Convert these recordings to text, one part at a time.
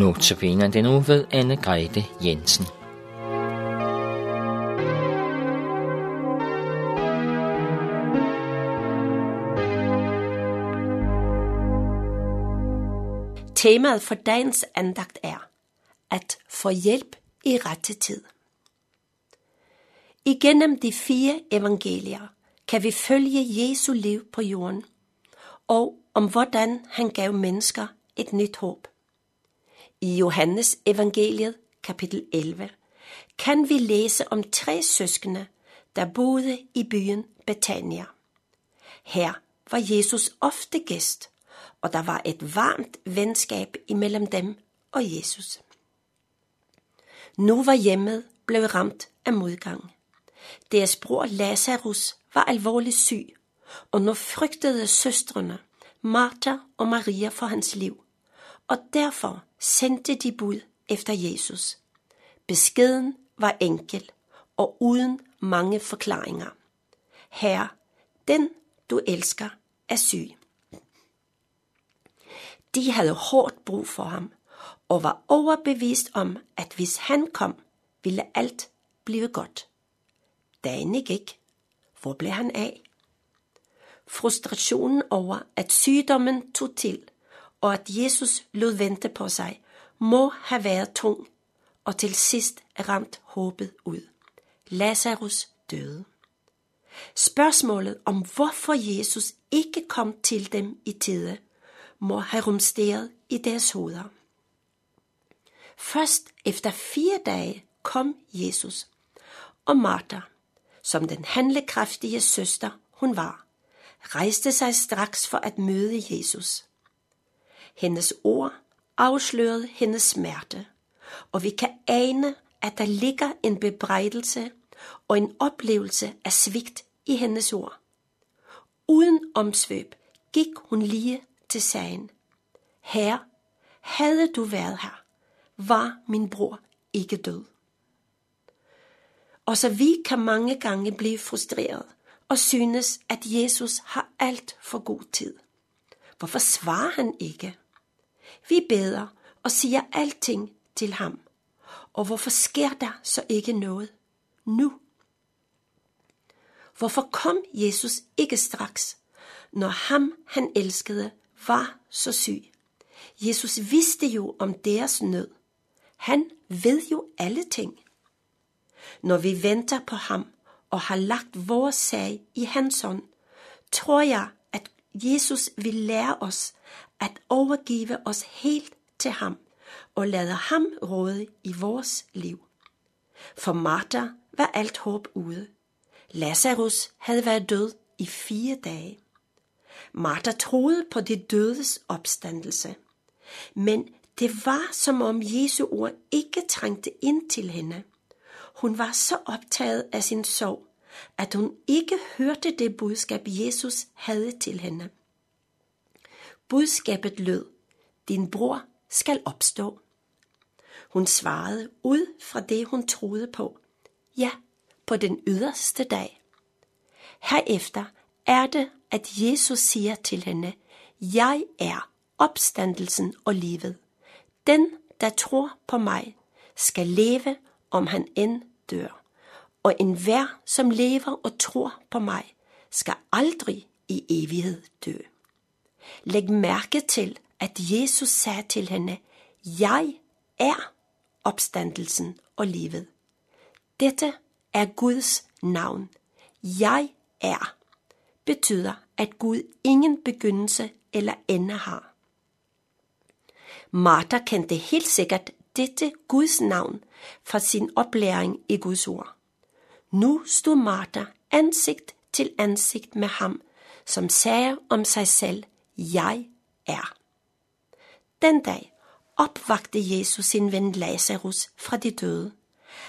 Notabene den uge ved Anne Grete Jensen. Temaet for dagens andagt er at få hjælp i rette tid. Igennem de fire evangelier kan vi følge Jesu liv på jorden, og om hvordan han gav mennesker et nyt håb. I Johannes evangeliet kapitel 11 kan vi læse om tre søskende, der boede i byen Betania. Her var Jesus ofte gæst, og der var et varmt venskab imellem dem og Jesus. Nu var hjemmet blevet ramt af modgang. Deres bror Lazarus var alvorligt syg, og nu frygtede søstrene, Martha og Maria for hans liv, og derfor sendte de bud efter Jesus. Beskeden var enkel og uden mange forklaringer. Herre, den du elsker er syg. De havde hårdt brug for ham, og var overbevist om, at hvis han kom, ville alt blive godt. Dagen gik. Hvor blev han af? Frustrationen over, at sygdommen tog til, og at Jesus lod vente på sig, må have været tung, og til sidst ramt håbet ud. Lazarus døde. Spørgsmålet om hvorfor Jesus ikke kom til dem i tide, må have rumsteret i deres hoveder. Først efter fire dage kom Jesus, og Martha, som den handlekraftige søster hun var, rejste sig straks for at møde Jesus. Hendes ord afslørede hendes smerte, og vi kan ane, at der ligger en bebrejdelse og en oplevelse af svigt i hendes ord. Uden omsvøb gik hun lige til sagen. Herre, havde du været her, var min bror ikke død. Og så vi kan mange gange blive frustreret og synes, at Jesus har alt for god tid. Hvorfor svarer han ikke? Vi beder og siger alting til ham. Og hvorfor sker der så ikke noget nu? Hvorfor kom Jesus ikke straks, når ham han elskede var så syg? Jesus vidste jo om deres nød. Han ved jo alle ting. Når vi venter på ham og har lagt vores sag i hans hånd, tror jeg, Jesus vil lære os at overgive os helt til ham og lade ham råde i vores liv. For Martha var alt håb ude. Lazarus havde været død i fire dage. Martha troede på det dødes opstandelse. Men det var som om Jesu ord ikke trængte ind til hende. Hun var så optaget af sin sorg, at hun ikke hørte det budskab, Jesus havde til hende. Budskabet lød, din bror skal opstå. Hun svarede ud fra det, hun troede på. Ja, på den yderste dag. Herefter er det, at Jesus siger til hende, jeg er opstandelsen og livet. Den, der tror på mig, skal leve, om han end dør. Og enhver, som lever og tror på mig, skal aldrig i evighed dø. Læg mærke til, at Jesus sagde til hende, jeg er opstandelsen og livet. Dette er Guds navn. Jeg er betyder, at Gud ingen begyndelse eller ende har. Martha kendte helt sikkert dette Guds navn fra sin oplæring i Guds ord. Nu stod Martha ansigt til ansigt med ham, som sagde om sig selv, jeg er. Den dag opvagte Jesus sin ven Lazarus fra de døde.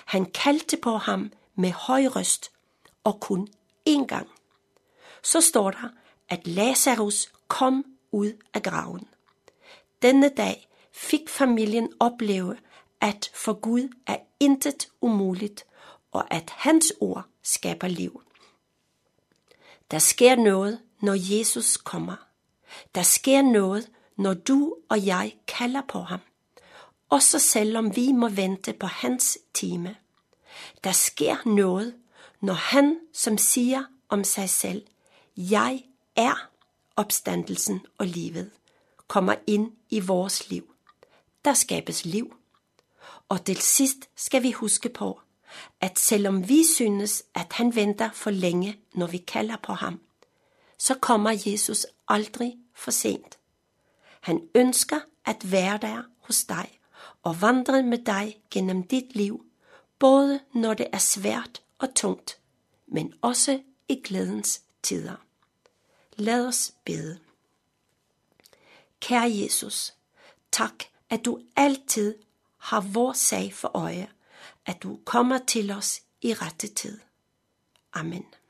Han kaldte på ham med høj røst, og kun én gang. Så står der, at Lazarus kom ud af graven. Denne dag fik familien opleve, at for Gud er intet umuligt, og at hans ord skaber liv. Der sker noget, når Jesus kommer. Der sker noget, når du og jeg kalder på ham. også selvom vi må vente på hans time. Der sker noget, når han, som siger om sig selv, jeg er opstandelsen og livet, kommer ind i vores liv. Der skabes liv. Og til sidst skal vi huske på, at selvom vi synes, at han venter for længe, når vi kalder på ham, så kommer Jesus aldrig for sent. Han ønsker at være der hos dig og vandre med dig gennem dit liv, både når det er svært og tungt, men også i glædens tider. Lad os bede. Kære Jesus, tak, at du altid har vores sag for øje, at du kommer til os i rette tid. Amen.